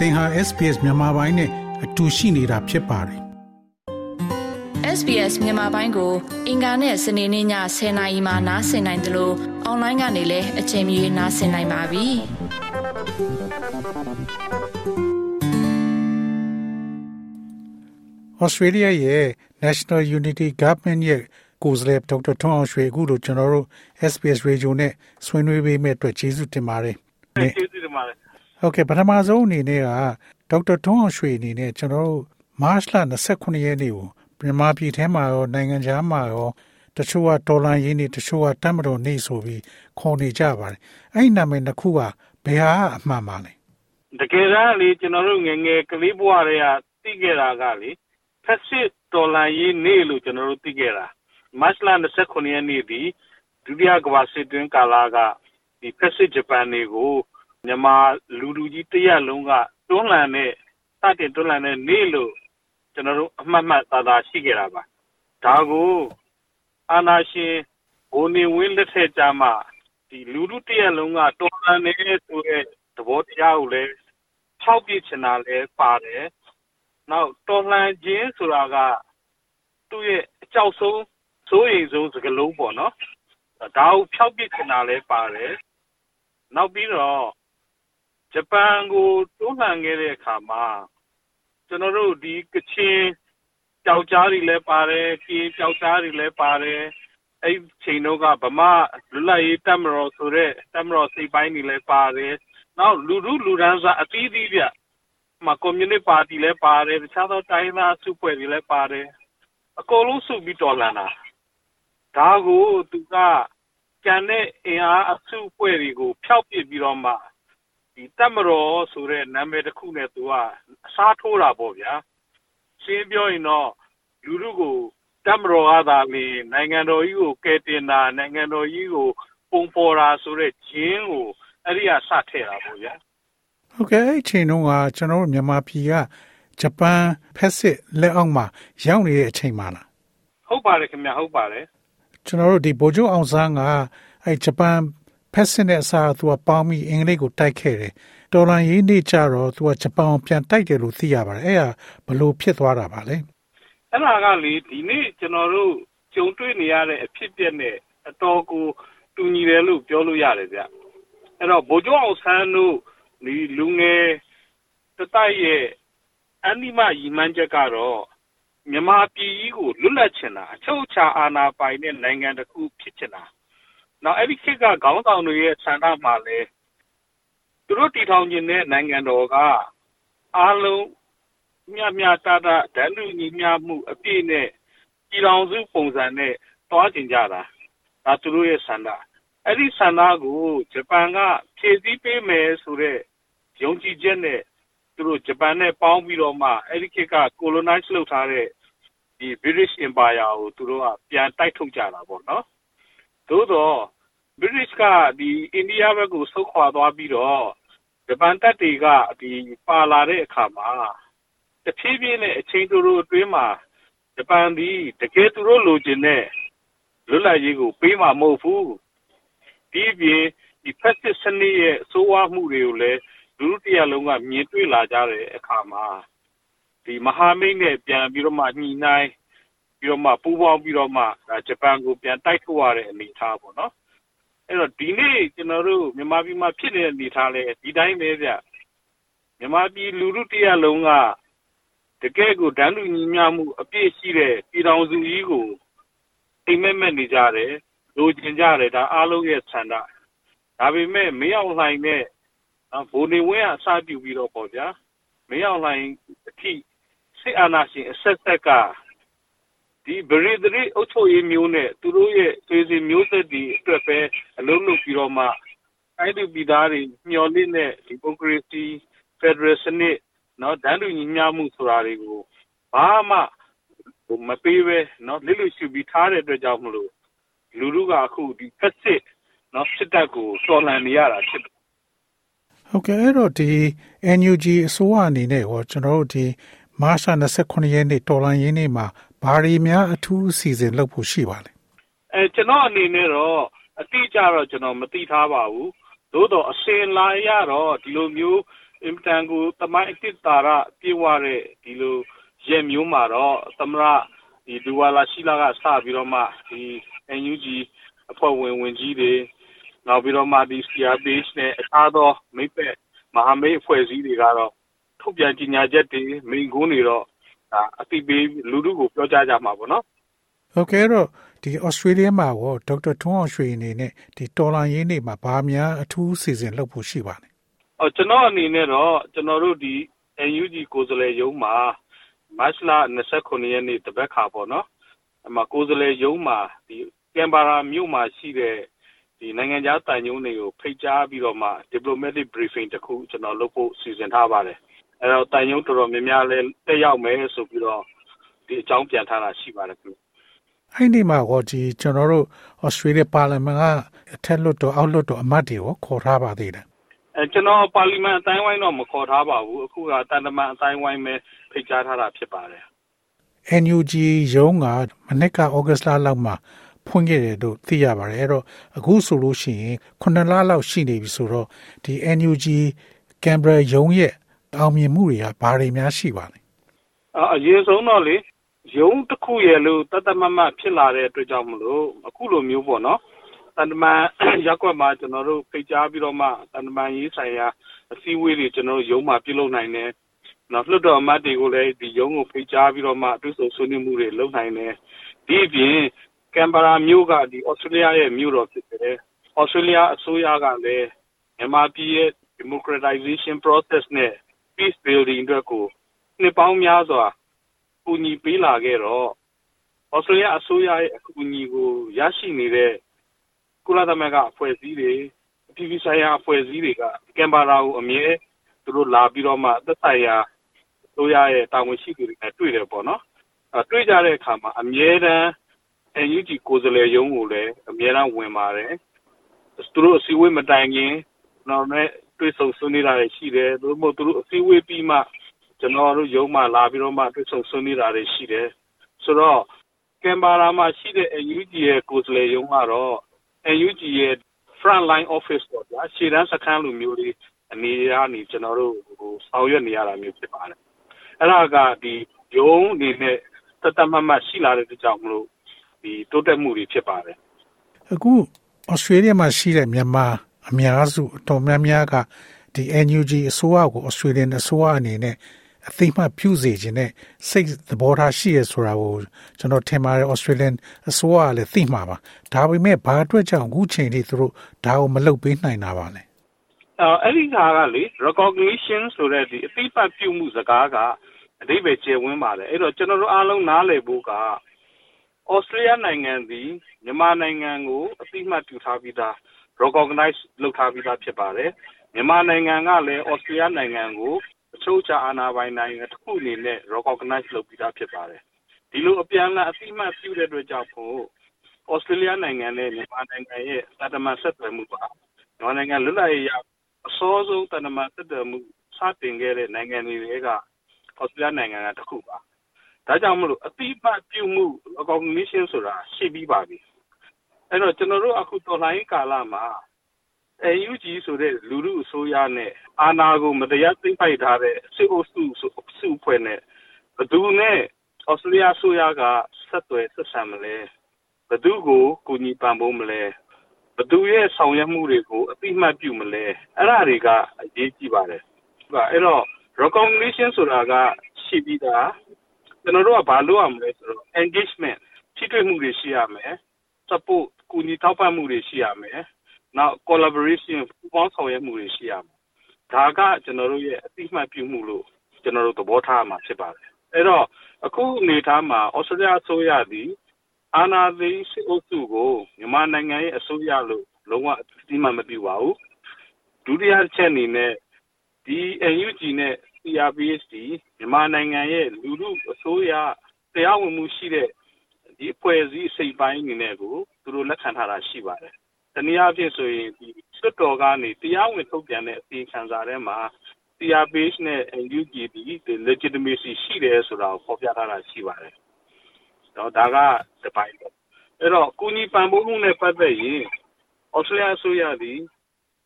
သင်ဟာ SPS မြန်မာပိုင်းနဲ့အတူရှိနေတာဖြစ်ပါတယ် SBS မြန်မာပိုင်းကို အင်ကာနဲ့စနေနေ့ည10:00နာရီမှနားဆင်နိုင်တယ်လို့အွန်လိုင်းကနေလည်းအချိန်မီနားဆင်နိုင်ပါပြီ။ Australia ရဲ့ National Unity Government ရဲ့ကိုယ်စားလှယ်ဒေါက်တာထွန်းအောင်ရွှေအခုလိုကျွန်တော်တို့ SBS Radio နဲ့ဆွေးနွေးပေးမဲ့အတွက်ကျေးဇူးတင်ပါတယ်။ကျေးဇူးတင်ပါတယ်။ ဟုတ်ကဲ့ပထမဆုံးအနေနဲ့ကဒေါက်တာထွန်းအောင်ရွှေအနေနဲ့ကျွန်တော်တို့မတ်လ29ရက်နေ့ကိုမြန်မာပြည်ထဲမှာရောနိုင်ငံခြားမှာရောတချို့ကဒေါ်လာရင်းနေတချို့ကတတ်မတော်နေဆိုပြီးခေါ်နေကြပါတယ်။အဲ့ဒီနာမည်နှစ်ခုကဘယ်ဟာအမှန်ပါလဲ။တကယ်တမ်းလေကျွန်တော်တို့ငငယ်ကလေးဘဝတွေကသိခဲ့တာကလေဖက်စစ်ဒေါ်လာရင်းနေလို့ကျွန်တော်တို့သိခဲ့တာ။မတ်လ29ရက်နေ့ဒီဒုတိယကမ္ဘာစစ်တွင်းကာလကဒီဖက်စစ်ဂျပန်တွေကို မြန်မာလူလူကြီးတရက်လုံးကတွန်းလှန်တဲ့စတင်တွန်းလှန်တဲ့နေ့လို့ကျွန်တော်တို့အမှတ်မှတ်သာသာရှိခဲ့တာပါဒါကိုအာနာရှင်ဘိုနေဝင်းလက်ထက်ကြမှာဒီလူလူတရက်လုံးကတွန်းလှန်နေဆိုတဲ့သဘောတရားကိုလည်းဖောက်ပြချင်တာလည်းပါတယ်နောက်တော်လှန်ခြင်းဆိုတာကသူ့ရဲ့အကြောက်ဆုံးစိုးရိမ်ဆုံးစကားလုံးပေါ့နော်ဒါကိုဖျောက်ပစ်ချင်တာလည်းပါတယ်နောက်ပြီးတော့ ဂျပန်ကိုတွန်းလှန်ခဲ့တဲ့အခါမှာ ကျွန်တော်တို့ဒီကချင်ကြောက်ကြားတွေလည်းပါတယ်ကင်းကြောက်ကြားတွေလည်းပါတယ် အဲ့ချိန်တော့ကဗမာလူလိုက်ရေးတက်မတော်ဆိုတဲ့တက်မတော် စိတ်ပိုင်းတွေလည်းပါတယ် နောက် လူလူလူရန်စာအသီးသီးပြမှာကွန်မြူနစ်ပါတီလည်းပါတယ် တခြားသော တိုင်းသားစုဖွဲ့တွေလည်းပါတယ် အကုန်လုံးစုပြီး တော်လှန်တာ ဒါကို သူက ကျန်တဲ့အင်အားအစုအဖွဲ့တွေကို ဖျောက်ပစ်ပြီးတော့မှဒီ တပ်မတော်ဆိုတဲ့ နာမည်တစ်ခုနဲ့ သူက အစားထိုးတာပေါ့ဗျာ ရှင်းပြောရင်တော့ လူလူကို တပ်မတော်ကသာလျှင် နိုင်ငံတော်ကြီးကို ကယ်တင်တာ နိုင်ငံတော်ကြီးကို ပုံပေါ်တာဆိုတဲ့ ဂျင်းကို အဲ့ဒီက စထည့်တာပေါ့ဗျာ ဟုတ်ကဲ့ အဲ့ချိန်တုန်းက ကျွန်တော်တို့ မြန်မာပြည်က ဂျပန်ဖက်စစ်လက်အောက်မှာ ရောက်နေတဲ့အချိန်မှာလား ဟုတ်ပါတယ်ခင်ဗျ ဟုတ်ပါတယ် ကျွန်တော်တို့ဒီဗိုလ်ချုပ်အောင်ဆန်းကအဲဂျပန် ဖက်စစ်နဲ့အစားသူကပေါင်းပြီးအင်္ဂလိပ်ကိုတိုက်ခဲ့တယ်တော်လန်ရေးနေ့ကျတော့သူကဂျပန်ကိုပြန်တိုက်တယ်လို့သိရပါတယ်အဲ့ဒါဘလို့ဖြစ်သွားတာပါလဲအဲ့ဒါကလေဒီနေ့ကျွန်တော်တို့ကြုံတွေ့နေရတဲ့အဖြစ်အပျက်နဲ့အတော်ကိုတူညီတယ်လို့ပြောလို့ရတယ်ဗျအဲ့တော့ဗိုလ်ချုပ်အောင်ဆန်းတို့ဒီလူငယ်တတိုက်ရဲ့အနိမရီမှန်းချက်ကတော့မြန်မာပြည်ကြီးကိုလွတ်လပ်ချင်တာအချုပ်အခြာအာဏာပိုင်တဲ့နိုင်ငံတစ်ခုဖြစ်ချင်တာ နောက် အဲ့ဒီခေတ်က ခေါင်းဆောင်တွေရဲ့ ဆန္ဒမှာလဲသူတို့ တည်ထောင်ခြင်းတဲ့ နိုင်ငံတော်က အားလုံးမြတ်မြတ်တာတာဒန်းလူညီမျှမှု အပြည့်နဲ့ ပြည်တော်စုပုံစံနဲ့တွားကျင်ကြတာ ဒါ သူတို့ရဲ့ဆန္ဒ အဲ့ဒီဆန္ဒကို ဂျပန်က ဖြည့်ဆည်းပေးမယ်ဆိုတဲ့ ယုံကြည်ချက်နဲ့ သူတို့ ဂျပန်နဲ့ပေါင်းပြီးတော့မှ အဲ့ဒီခေတ်က colonize လုပ်ထားတဲ့ဒီ British Empire ကို သူတို့က ပြန်တိုက်ထုတ်ကြတာပေါ့နော် သို့တော့ British ကဒီအိန္ဒိယဘက်ကို ဆုတ်ခွာသွားပြီးတော့ ဂျပန်တပ်တွေကဒီပါလာတဲ့အခါမှာ တဖြည်းဖြည်းနဲ့ အချိန်တိုတိုအတွင်းမှာ ဂျပန်ဒီတကယ်သူတို့လိုချင်တဲ့ လွတ်လပ်ရေးကို ပေးမှာမဟုတ်ဘူး ဒီပြင်ဒီဖက်စစ်စနစ်ရဲ့အဆိုးဝါးမှုတွေကိုလည်း လူလူတရားလုံးက မြင်တွေ့လာကြတဲ့အခါမှာဒီမဟာမိတ်နဲ့ ပြန်ပြီးတော့မှ ညှိနှိုင်း ပြီးတော့မှပူးပေါင်းပြီးတော့မှဒါဂျပန်ကိုပြန်တိုက်ထုတ်ရတဲ့အနေအထားပေါ့နော်အဲ့တော့ဒီနေ့ကျွန်တော်တို့မြန်မာပြည်မှာဖြစ်နေတဲ့အနေအထားလဲဒီတိုင်းပဲဗျမြန်မာပြည်လူလူတရားလုံးကတကယ်ကိုဒန်းလူညီမျှမှုအပြည့်ရှိတဲ့ပြည်တော်စုကြီးကိုအိမ်မက်မက်နေကြတယ်လိုချင်ကြတယ်ဒါအားလုံးရဲ့ဆန္ဒဒါပေမဲ့မင်းအောင်လှိုင်နဲ့ဘိုးနေဝင်းကအစပြုပြီးတော့ပေါ့ဗျာမင်းအောင်လှိုင်အထိစစ်အာဏာရှင်အဆက်ဆက်က ဒီဗရိဒရီအုပ်ချုပ်ရေးမျိုးနဲ့သူတို့ရဲ့သေစီမျိုးဆက်တွေအတွက်ပဲအလုံးလုံးပြီးတော့မှအဲ့ဒီပြည်သားတွေမျှော်လင့်တဲ့ဒီမိုကရေစီဖက်ဒရယ်စနစ်နော်ဒန်းတူညီမျှမှုဆိုတာတွေကိုဘာမှမပေးပဲနော်လစ်လို့ရှိပြီးထားတဲ့အတွက်ကြောင့်မလို့လူလူကအခုဒီဖက်စစ်နော်စစ်တပ်ကိုတော်လှန်နေရတာဖြစ်တယ်ဟုတ်ကဲ့အဲ့တော့ဒီ NUG အစိုးရအနေနဲ့ရောကျွန်တော်တို့ဒီမတ်လ29ရက်နေ့တော်လန်ရင်းနေ့မှာ ဘာတွေများအထူးအစီအစဉ်လုပ်ဖို့ရှိပါလဲအဲကျွန်တော်အနေနဲ့တော့အတိအကျတော့ကျွန်တော်မသိထားပါဘူးသို့တော့အစင်လာရတော့ဒီလိုမျိုးအင်တန်ကိုတမိုင်းအစ်တာရပြေဝတဲ့ဒီလိုရဲ့မျိုးမှာတော့သမရဒီဒူဝါလာရှိလာကစပြီးတော့မှဒီ NUG အဖွဲ့ဝင်ဝင်ကြီးတွေနောက်ပြီးတော့မှဒီ CRPH နဲ့အခြားသောမိတ်ပတ်မဟာမိတ်အဖွဲ့အစည်းတွေကတော့ထုတ်ပြန်ကြေညာချက်တွေမိန့်ခွန်းတွေတော့ဒါ အတိပေးလူလူကိုပြောကြားကြမှာပေါ့နော်ဟုတ်ကဲ့တော့ဒီဩစတြေးလျမှာရောဒေါက်တာထွန်းအောင်ရွှေအနေနဲ့ဒီတော်လန်ရင်းနေမှာဘာများအထူးစီစဉ်လုပ်ဖို့ရှိပါလဲ။အော်ကျွန်တော်အနေနဲ့တော့ကျွန်တော်တို့ဒီ NUG ကိုယ်စားလှယ်ရုံးမှာမတ်လ29ရက်နေ့တပတ်ခါပေါ့နော်။အမကိုယ်စားလှယ်ရုံးမှာဒီကင်ဘာရာမြို့မှာရှိတဲ့ဒီနိုင်ငံခြားတိုင်ယုံတွေကိုဖိတ်ကြားပြီးတော့မှ diplomatic briefing တခုကျွန်တော်လုပ်ဖို့စီစဉ်ထားပါတယ်။ အဲတော့တိုင်ယုံတော်တော်များများလည်းတက်ရောက်မယ်ဆိုပြီးတော့ဒီအကြောင်းပြန်ထားတာရှိပါတယ်ခင်ဗျ။အဲ့ဒီမှာတော့ဒီကျွန်တော်တို့ Australia Parliament ကအထက်လွှတ်တော်အောက်လွှတ်တော်အမတ်တွေကိုခေါ်ထားပါသေးတယ်။အဲကျွန်တော်ပါလီမန်အတိုင်းဝိုင်းတော့မခေါ်ထားပါဘူး။အခုကတန်တမန်အတိုင်းဝိုင်းပဲဖိတ်ကြားထားတာဖြစ်ပါတယ်။ NUG ရုံးကမနေ့ကဩဂတ်လလောက်မှာဖွင့်ခဲ့တယ်လို့သိရပါတယ်အဲ့တော့အခုဆိုလို့ရှိရင်9လလောက်ရှိနေပြီဆိုတော့ဒီ NUG ကင်ဘရာရုံးရဲ့ အောင်မြင်မှုတွေကဘာတွေများရှိပါလဲအရင်ဆုံးတော့လေရုံးတစ်ခုရဲ့လို့တသက်မမဖြစ်လာတဲ့အတွက်ကြောင့်မလို့အခုလိုမျိုးပေါ့နော်တန်တမန်ရက်ွက်မှာကျွန်တော်တို့ဖိတ်ကြားပြီးတော့မှတန်တမန်ရေးဆိုင်ရာအစည်းအဝေးတွေကျွန်တော်တို့ရုံးမှာပြုလုပ်နိုင်တယ်နောက်လွှတ်တော်အမတ်တွေကိုလည်းဒီရုံးကိုဖိတ်ကြားပြီးတော့မှအတူဆုံဆွေးနွေးမှုတွေလုပ်နိုင်တယ်ဒီအပြင်ကင်ဘာရာမြို့ကဒီဩစတြေးလျရဲ့မြို့တော်ဖြစ်တယ်ဩစတြေးလျအစိုးရကလည်းမြန်မာပြည်ရဲ့ democratization process နဲ့ peace building အတွက်ကိုနှစ်ပေါင်းများစွာကူညီပေးလာခဲ့တော့ဩစတြေးလျအစိုးရရဲ့အကူအညီကိုရရှိနေတဲ့ကုလသမဂ္ဂအဖွဲ့အစည်းတွေအပြည်ပြည်ဆိုင်ရာအဖွဲ့အစည်းတွေကကင်ဘာရာကိုအမြဲသူတို့လာပြီးတော့မှသက်ဆိုင်ရာအစိုးရရဲ့တာဝန်ရှိသူတွေနဲ့တွေ့တယ်ပေါ့နော်အဲတွေ့ကြတဲ့အခါမှာအမြဲတမ်း NUG ကိုယ်စားလှယ်ရုံးကိုလည်းအမြဲတမ်းဝင်ပါတယ်သူတို့အစည်းအဝေးမတိုင်ခင်ကျွန်တော်နဲ့ တွေ့ဆုံဆွေးနွေးတာတွေရှိတယ်သူတို့သူတို့အစည်းအဝေးပြီးမှကျွန်တော်တို့ရုံးမှာလာပြီးတော့မှတွေ့ဆုံဆွေးနွေးတာတွေရှိတယ်ဆိုတော့ကင်ဘာရာမှာရှိတဲ့ NUG ရဲ့ကိုယ်စားလှယ်ရုံးကတော့ NUG ရဲ့ front line office ပေါ့ဗျာရှေ့တန်းစခန်းလိုမျိုးလေးအနေနဲ့နေကျွန်တော်တို့ဟိုဆောင်ရွက်နေရတာမျိုးဖြစ်ပါတယ်အဲ့ဒါကဒီရုံးအနေနဲ့တသက်မမရှိလာတဲ့ကြောင့်မလို့ဒီတိုးတက်မှုတွေဖြစ်ပါတယ်အခုဩစတြေးလျမှာရှိတဲ့မြန်မာ အများစုအတော်များများကဒီ NUG အစိုးရကိုဩစတြေးလျအစိုးရအနေနဲ့အသိမှပြုစေခြင်းနဲ့စိတ်သဘောထားရှိရဆိုတာကိုကျွန်တော်ထင်ပါတယ် Australian အစိုးရကလည်းသိမှာပါဒါပေမဲ့ဘာအတွက်ကြောင့်အခုချိန်ထိသူတို့ဒါကိုမလုပ်ပေးနိုင်တာပါလဲအဲအဲ့ဒီကလေ recognition ဆိုတဲ့ဒီအသိမှတ်ပြုမှုစကားကအဓိပ္ပာယ်ကျယ်ဝန်းပါတယ်အဲ့တော့ကျွန်တော်တို့အားလုံးနားလည်ဖို့ကဩစတြေးလျနိုင်ငံသည်မြန်မာနိုင်ငံကိုအသိအမှတ်ပြုထားပြီးသား recognize လုပ်ထားပြီးသားဖြစ်ပါတယ် မြန်မာနိုင်ငံကလည်းဩစတြေးလျနိုင်ငံကို အချုပ်အခြာအာဏာပိုင်နိုင်ငံတစ်ခုအနေနဲ့ recognize လုပ်ပြီးသားဖြစ်ပါတယ် ဒီလိုအပြန်အလှန်အသိအမှတ်ပြုတဲ့အတွက်ကြောင့်ဖို့ဩစတြေးလျနိုင်ငံနဲ့ မြန်မာနိုင်ငံရဲ့တန်တမာဆက်သွယ်မှုပါ မြန်မာနိုင်ငံလွတ်လပ်ရေးအစောဆုံးတန်တမာဆက်သွယ်မှု စတင်ခဲ့တဲ့နိုင်ငံတွေကဩစတြေးလျနိုင်ငံကတစ်ခုပါ ဒါကြောင့်မလို့အတိအမှတ်ပြုမှု recognition ဆိုတာ ရှိပြီးပါပြီ အဲ့တော့ ကျွန်တော်တို့ အခု တော်လှန်ရေးကာလမှာ AUG ဆိုတဲ့ လူလူအစိုးရနဲ့ အာဏာကို မတရားသိမ်းပိုက်ထားတဲ့ စစ်အုပ်စုစုဖွဲ့နဲ့ဘသူနဲ့ဩစတြေးလျဆိုရက ဆက်သွယ်ဆက်ဆံမလဲဘသူကို ကူညီပံ့ပိုးမလဲဘသူရဲ့ ဆောင်ရွက်မှုတွေကိုအတိအမှတ်ပြုမလဲ အဲ့ဒါတွေက အရေးကြီးပါတယ် အဲ့တော့ recognition ဆိုတာက ရှိပြီးသား ကျွန်တော်တို့က ဘာလုပ်ရမလဲဆိုတော့ engagement ထိတွေ့မှုတွေ ရှိရမယ် support ကူညီထောက်ပံ့မှုတွေရှိရမယ် နောက် collaboration ပူးပေါင်းဆောင်ရွက်မှုတွေရှိရမယ် ဒါက ကျွန်တော်တို့ရဲ့ အသိမှတ်ပြုမှုလို့ ကျွန်တော်တို့ သဘောထားမှာဖြစ်ပါတယ် အဲ့တော့ အခုအနေထားမှာဩစတြေးလျအစိုးရသည် အာဏာသိမ်းစစ်အုပ်စုကို မြန်မာနိုင်ငံရဲ့အစိုးရလို့ လုံးဝအသိမှတ်မပြုပါဘူး ဒုတိယချက်အနေနဲ့ ဒီ NUG နဲ့ CRPH မြန်မာနိုင်ငံရဲ့ လူလူအစိုးရ တရားဝင်မှုရှိတဲ့ဒီအဖွဲ့အစည်းစိတ်ပိုင်းအနေနဲ့ကို သူတို့လက်ခံထားတာရှိပါတယ်။တနည်းအားဖြင့်ဆိုရင်ဒီစွတ်တော်ကနေတရားဝင်ထုတ်ပြန်တဲ့အစီခံစာထဲမှာ CRPH နဲ့ NUG ဒီ legitimacy ရှိတယ်ဆိုတာကိုဖော်ပြထားတာရှိပါတယ်။တော့ဒါကတပိုင်းပေါ့။အဲ့တော့ကုညီပံ့ပိုးမှုနဲ့ပတ်သက်ရင်ဩစတြေးလျအစိုးရသည်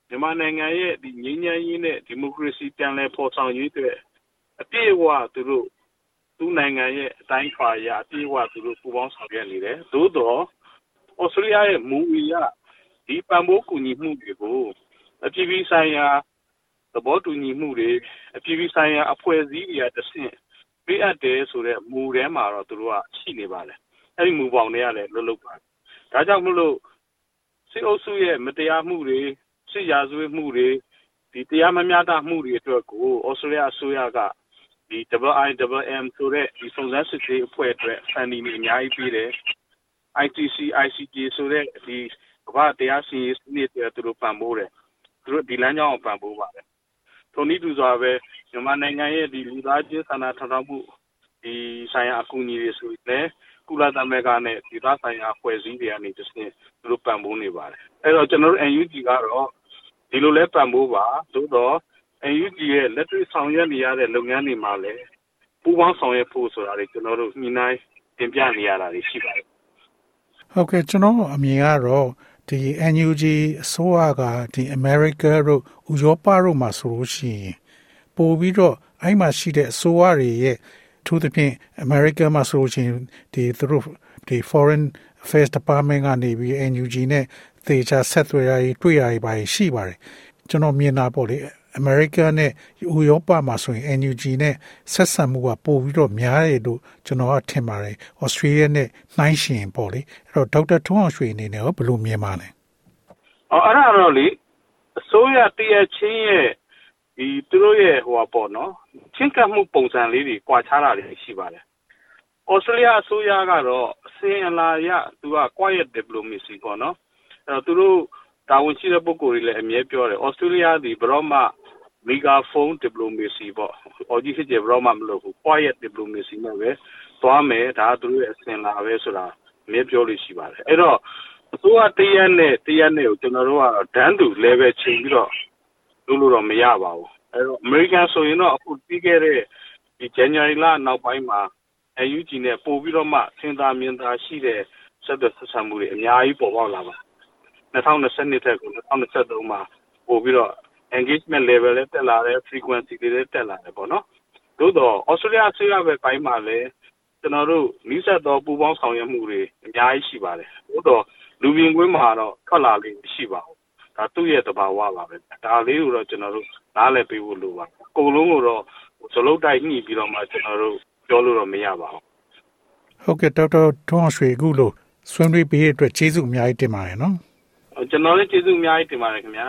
မြန်မာနိုင်ငံရဲ့ဒီငြိမ်းချမ်းရေးနဲ့ဒီမိုကရေစီပြန်လည်ဖော်ဆောင်ရေးအတွက်အပြည့်အဝသူတို့သူ့နိုင်ငံရဲ့အတိုင်းအတာအရအပြည့်အဝသူတို့ပူးပေါင်းဆောင်ရွက်နေတယ်သို့တော့ ဩစတြေးလျရဲ့မူဝီကဒီပံ့ပိုးကူညီမှုတွေကိုအပြည်ပြည်ဆိုင်ရာသဘောတူညီမှုတွေအပြည်ပြည်ဆိုင်ရာအဖွဲ့အစည်းတွေကတဆင့်ပေးအပ်တယ်ဆိုတဲ့မူထဲမှာတော့သူတို့ကရှိနေပါတယ်အဲ့ဒီမူပေါင်းတွေကလည်းလွတ်လွတ်ပါတယ်ဒါကြောင့်မလို့စစ်အုပ်စုရဲ့မတရားမှုတွေစစ်ရာဇဝတ်မှုတွေဒီတရားမမျှတမှုတွေအတွက်ကိုဩစတြေးလျအစိုးရကဒီ IIMM ဆိုတဲ့ဒီစုံစမ်းစစ်ဆေးအဖွဲ့အတွက်ဖန်တီးနေအများကြီးပြီးတယ် ITC ICJ ဆိုတဲ့ဒီကမ္ဘာတရားစီရင်စနစ်တွေသူတို့ပံ့ပိုးတယ်သူတို့ဒီလမ်းကြောင်းကိုပံ့ပိုးပါတယ်ထိုနည်းတူစွာပဲမြန်မာနိုင်ငံရဲ့ဒီလူသားချင်းစာနာထောက်ထားမှုဒီဆိုင်ရာအကူအညီတွေဆိုရင်ကုလသမဂ္ဂနဲ့ဒီသားဆိုင်ရာဖွဲ့စည်းတွေကနေတစ်ဆင့်သူတို့ပံ့ပိုးနေပါတယ်အဲ့တော့ကျွန်တော်တို့ NUG ကတော့ဒီလိုလဲပံ့ပိုးပါသို့တော့ NUG ရဲ့လက်တွေ့ဆောင်ရွက်နေရတဲ့လုပ်ငန်းတွေမှာလည်းပူးပေါင်းဆောင်ရွက်ဖို့ဆိုတာတွေကျွန်တော်တို့ညှိနှိုင်းတင်ပြနေရတာတွေရှိပါတယ် ဟုတ်ကဲ့ကျွန်တော်အမြင်ကတော့ဒီ NUG အစိုးရကဒီ America တို့ဥရောပတို့မှာဆိုလို့ရှိရင်ပို့ပြီးတော့အဲ့မှာရှိတဲ့အစိုးရတွေရဲ့ထို့သဖြင့် America မှာဆိုလို့ရှိရင်ဒီသူတို့ဒီ Foreign Affairs Department ကနေပြီး NUG နဲ့သေချာဆက်သွယ်ရည်တွေ့ရည်ပါရှိပါတယ်ကျွန်တော်မြင်တာပေါ့လေ America နဲ့ဥရောပမှာဆိုရင် NUG နဲ့ဆက်ဆံမှုကပိုပြီးတော့များတယ်လို့ကျွန်တော်ကထင်ပါတယ်။ Australia နဲ့နှိုင်းယှဉ်ပေါ့လေ။အဲ့တော့ဒေါက်တာထွန်းအောင်ရွှေအနေနဲ့ရောဘယ်လိုမြင်ပါလဲ။အော်အဲ့ဒါတော့လေအစိုးရတရချင်းရဲ့ဒီသူတို့ရဲ့ဟိုပါပေါ့နော်ချင်းကပ်မှုပုံစံလေးတွေကွာခြားတာတွေရှိပါတယ်။ဩစတြေးလျအစိုးရကတော့အစင်အလာရသူက quiet diplomacy ပေါ့နော်။အဲ့တော့သူတို့တာဝန်ရှိတဲ့ပုဂ္ဂိုလ်တွေလည်းအမြဲပြောတယ်။ဩစတြေးလျဒီဘရော့မှ megaphone diplomacy ပေါ့။အော်ကြီးဖြစ်ကြဘရော့မှမလုပ်ဘူး quiet diplomacy နဲ့ပဲသွားမယ်ဒါကသူတို့ရဲ့အစဉ်လာပဲဆိုတာအမြဲပြောလို့ရှိပါတယ်။အဲ့တော့အစိုးရတရက်နဲ့တရက်နဲ့ကိုကျွန်တော်တို့ကဒန်းတူ level ချိန်ပြီးတော့လုပ်လို့တော့မရပါဘူး။အဲ့တော့ American ဆိုရင်တော့အခုပြီးခဲ့တဲ့ဒီ January လနောက်ပိုင်းမှာ UNG နဲ့ပို့ပြီးတော့မှစင်သာမြင်သာရှိတဲ့ဆက်သွယ်ဆက်ဆံမှုတွေအများကြီးပေါ်ပေါက်လာပါ2022ထက်ကို2023မှာပို့ပြီးတော့ engagement level လည်းတက်လာတယ် frequency တွေလည်းတက်လာတယ်ပေါ့နော်သို့တော့ Australia ဆွေးရပဲပိုင်းမှာလည်းကျွန်တော်တို့နီးစပ်သောပူပေါင်းဆောင်ရွက်မှုတွေအများကြီးရှိပါတယ်သို့တော့လူပြင်ကွင်းမှာတော့ထွက်လာလိမ့်မရှိပါဘူးဒါသူ့ရဲ့သဘာဝပါပဲဒါလေးကိုတော့ကျွန်တော်တို့နားလည်ပေးဖို့လိုပါအကုန်လုံးကိုတော့ဇလုံးတိုက်ညှိပြီးတော့မှကျွန်တော်တို့ပြောလို့တော့မရပါဘူးဟုတ်ကဲ့ဒေါက်တာထွန်းရွှေအခုလို့ဆွေးနွေးပေးတဲ့အတွက်ကျေးဇူးအများကြီးတင်ပါတယ်နော်ကျွန်တော်လည်းကျေးဇူးအများကြီးတင်ပါတယ်ခင်ဗျာ